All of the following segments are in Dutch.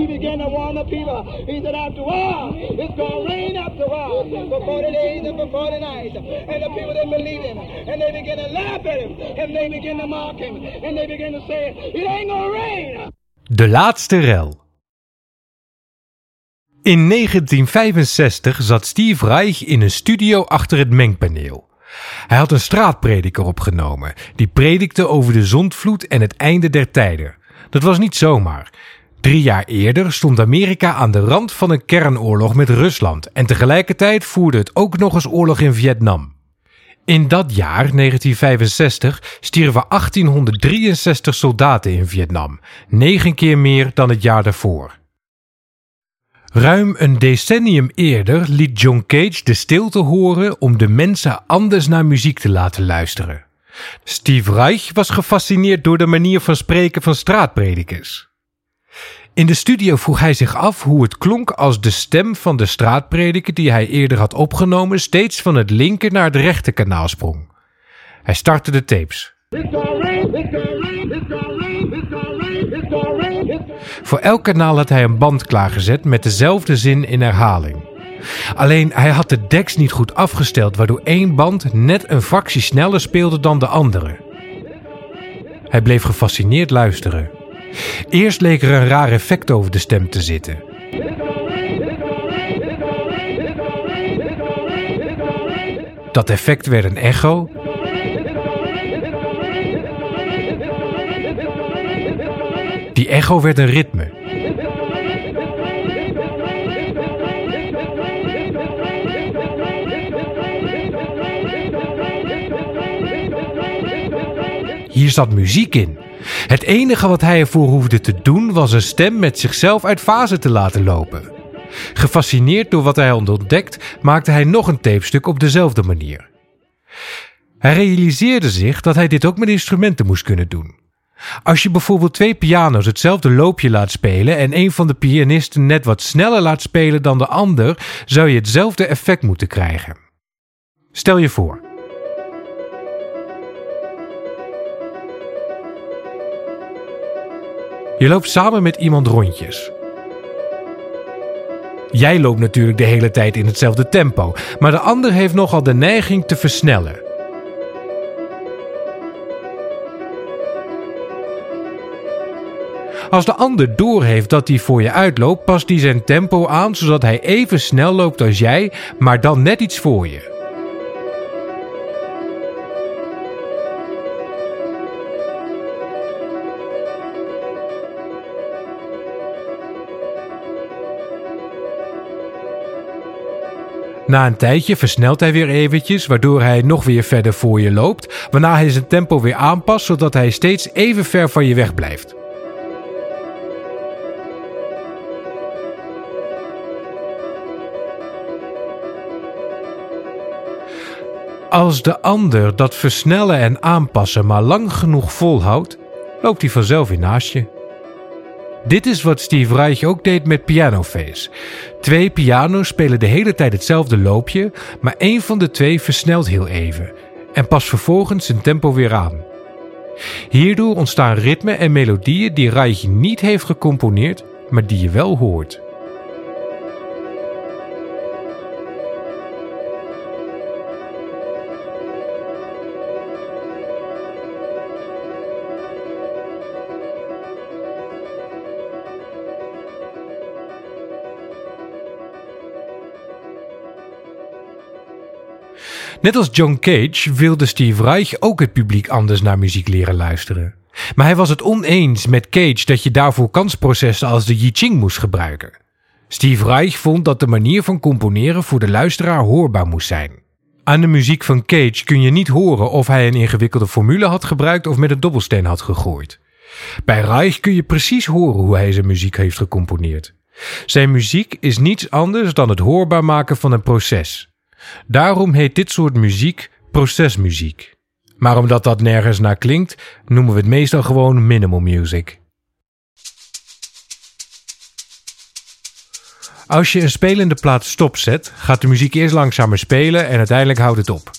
He began to warn the people. He said, after a while, it's going to rain after a while. For 40 days and for 40 nights. And the people didn't believe him. And they began to laugh at him. And they began to mock him. And they began to say, it ain't going rain. De laatste rel. In 1965 zat Steve Reich in een studio achter het mengpaneel. Hij had een straatprediker opgenomen, die predikte over de zondvloed en het einde der tijden. Dat was niet zomaar. Drie jaar eerder stond Amerika aan de rand van een kernoorlog met Rusland en tegelijkertijd voerde het ook nog eens oorlog in Vietnam. In dat jaar, 1965, stierven 1863 soldaten in Vietnam, negen keer meer dan het jaar daarvoor. Ruim een decennium eerder liet John Cage de stilte horen om de mensen anders naar muziek te laten luisteren. Steve Reich was gefascineerd door de manier van spreken van straatpredikers. In de studio vroeg hij zich af hoe het klonk als de stem van de straatprediker die hij eerder had opgenomen steeds van het linker naar het rechter kanaal sprong. Hij startte de tapes. Voor elk kanaal had hij een band klaargezet met dezelfde zin in herhaling. Alleen hij had de decks niet goed afgesteld, waardoor één band net een fractie sneller speelde dan de andere. Hij bleef gefascineerd luisteren. Eerst leek er een raar effect over de stem te zitten. Dat effect werd een echo. Die echo werd een ritme. Hier zat muziek in. Het enige wat hij ervoor hoefde te doen was een stem met zichzelf uit fase te laten lopen. Gefascineerd door wat hij ontdekt, maakte hij nog een tapestuk op dezelfde manier. Hij realiseerde zich dat hij dit ook met instrumenten moest kunnen doen. Als je bijvoorbeeld twee piano's hetzelfde loopje laat spelen en een van de pianisten net wat sneller laat spelen dan de ander, zou je hetzelfde effect moeten krijgen. Stel je voor. Je loopt samen met iemand rondjes. Jij loopt natuurlijk de hele tijd in hetzelfde tempo, maar de ander heeft nogal de neiging te versnellen. Als de ander doorheeft dat hij voor je uitloopt, past hij zijn tempo aan zodat hij even snel loopt als jij, maar dan net iets voor je. Na een tijdje versnelt hij weer eventjes, waardoor hij nog weer verder voor je loopt, waarna hij zijn tempo weer aanpast zodat hij steeds even ver van je weg blijft. Als de ander dat versnellen en aanpassen maar lang genoeg volhoudt, loopt hij vanzelf weer naast je. Dit is wat Steve Reich ook deed met Piano Face. Twee piano's spelen de hele tijd hetzelfde loopje, maar één van de twee versnelt heel even en past vervolgens zijn tempo weer aan. Hierdoor ontstaan ritmen en melodieën die Reich niet heeft gecomponeerd, maar die je wel hoort. Net als John Cage wilde Steve Reich ook het publiek anders naar muziek leren luisteren. Maar hij was het oneens met Cage dat je daarvoor kansprocessen als de I Ching moest gebruiken. Steve Reich vond dat de manier van componeren voor de luisteraar hoorbaar moest zijn. Aan de muziek van Cage kun je niet horen of hij een ingewikkelde formule had gebruikt of met een dobbelsteen had gegooid. Bij Reich kun je precies horen hoe hij zijn muziek heeft gecomponeerd. Zijn muziek is niets anders dan het hoorbaar maken van een proces. Daarom heet dit soort muziek procesmuziek. Maar omdat dat nergens naar klinkt, noemen we het meestal gewoon minimal music. Als je een spelende plaat stopzet, gaat de muziek eerst langzamer spelen en uiteindelijk houdt het op.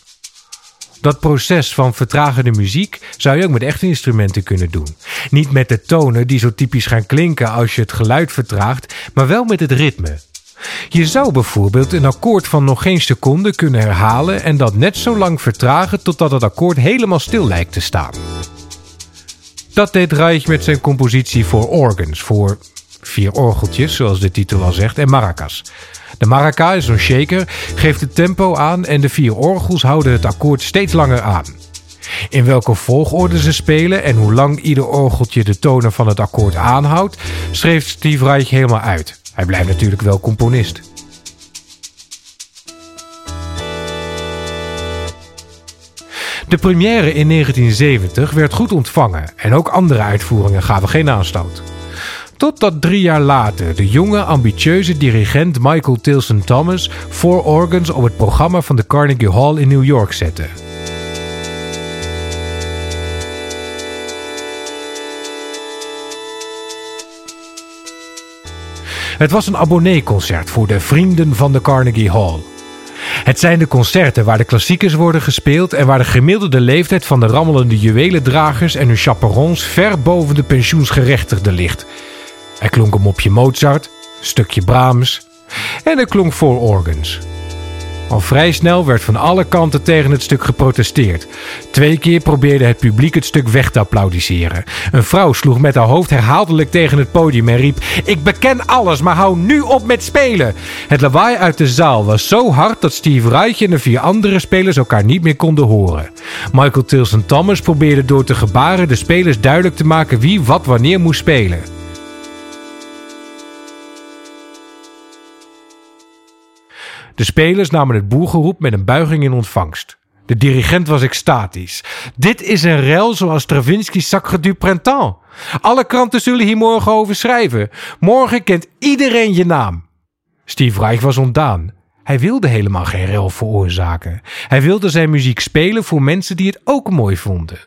Dat proces van vertragende muziek zou je ook met echte instrumenten kunnen doen. Niet met de tonen die zo typisch gaan klinken als je het geluid vertraagt, maar wel met het ritme. Je zou bijvoorbeeld een akkoord van nog geen seconde kunnen herhalen en dat net zo lang vertragen totdat het akkoord helemaal stil lijkt te staan. Dat deed Reich met zijn compositie voor organs, voor vier orgeltjes, zoals de titel al zegt, en maracas. De maraca is een shaker, geeft het tempo aan en de vier orgels houden het akkoord steeds langer aan. In welke volgorde ze spelen en hoe lang ieder orgeltje de tonen van het akkoord aanhoudt, schreef Steve Reich helemaal uit. Hij blijft natuurlijk wel componist. De première in 1970 werd goed ontvangen en ook andere uitvoeringen gaven geen aanstoot. Totdat drie jaar later de jonge, ambitieuze dirigent Michael Tilson Thomas Four Organs op het programma van de Carnegie Hall in New York zette. Het was een abonneeconcert voor de vrienden van de Carnegie Hall. Het zijn de concerten waar de klassiekers worden gespeeld en waar de gemiddelde leeftijd van de rammelende juwelendragers en hun chaperons ver boven de pensioensgerechtigden ligt. Er klonk een mopje Mozart, een stukje Brahms en er klonk Four Organs. Al vrij snel werd van alle kanten tegen het stuk geprotesteerd. Twee keer probeerde het publiek het stuk weg te applaudisseren. Een vrouw sloeg met haar hoofd herhaaldelijk tegen het podium en riep: Ik beken alles, maar hou nu op met spelen! Het lawaai uit de zaal was zo hard dat Steve Reich en de vier andere spelers elkaar niet meer konden horen. Michael Tilson Thomas probeerde door te gebaren de spelers duidelijk te maken wie wat wanneer moest spelen. De spelers namen het boergeroep met een buiging in ontvangst. De dirigent was extatisch. Dit is een rel zoals Stravinsky's Sacre du Printemps. Alle kranten zullen hier morgen over schrijven. Morgen kent iedereen je naam. Steve Reich was ontdaan. Hij wilde helemaal geen rel veroorzaken. Hij wilde zijn muziek spelen voor mensen die het ook mooi vonden.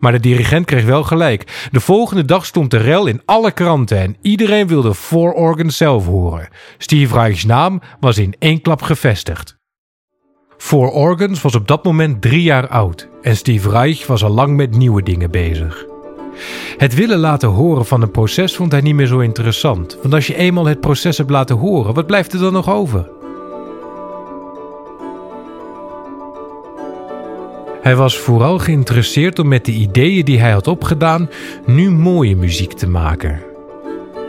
Maar de dirigent kreeg wel gelijk. De volgende dag stond de rel in alle kranten en iedereen wilde Four Organs zelf horen. Steve Reich's naam was in één klap gevestigd. Four Organs was op dat moment drie jaar oud en Steve Reich was al lang met nieuwe dingen bezig. Het willen laten horen van een proces vond hij niet meer zo interessant, want als je eenmaal het proces hebt laten horen, wat blijft er dan nog over? Hij was vooral geïnteresseerd om met de ideeën die hij had opgedaan nu mooie muziek te maken.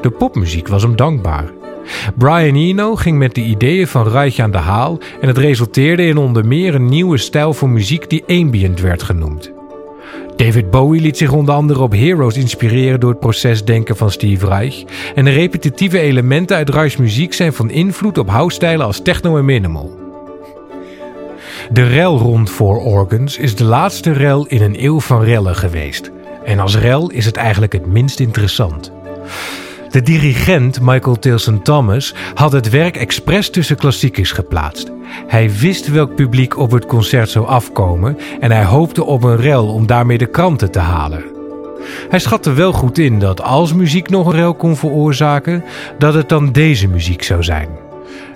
De popmuziek was hem dankbaar. Brian Eno ging met de ideeën van Reich aan de haal en het resulteerde in onder meer een nieuwe stijl voor muziek die ambient werd genoemd. David Bowie liet zich onder andere op Heroes inspireren door het procesdenken van Steve Reich en de repetitieve elementen uit Reichs muziek zijn van invloed op house als techno en minimal. De rel rond Four Organs is de laatste rel in een eeuw van rellen geweest. En als rel is het eigenlijk het minst interessant. De dirigent Michael Tilson Thomas had het werk expres tussen klassiekers geplaatst. Hij wist welk publiek op het concert zou afkomen en hij hoopte op een rel om daarmee de kranten te halen. Hij schatte wel goed in dat als muziek nog een rel kon veroorzaken, dat het dan deze muziek zou zijn.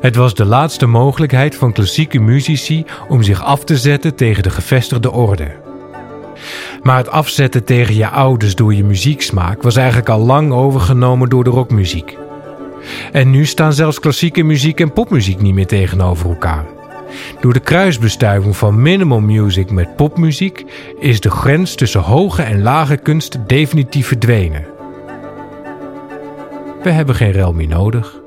Het was de laatste mogelijkheid van klassieke muzici om zich af te zetten tegen de gevestigde orde. Maar het afzetten tegen je ouders door je muzieksmaak was eigenlijk al lang overgenomen door de rockmuziek. En nu staan zelfs klassieke muziek en popmuziek niet meer tegenover elkaar. Door de kruisbestuiving van minimal music met popmuziek is de grens tussen hoge en lage kunst definitief verdwenen. We hebben geen rel meer nodig.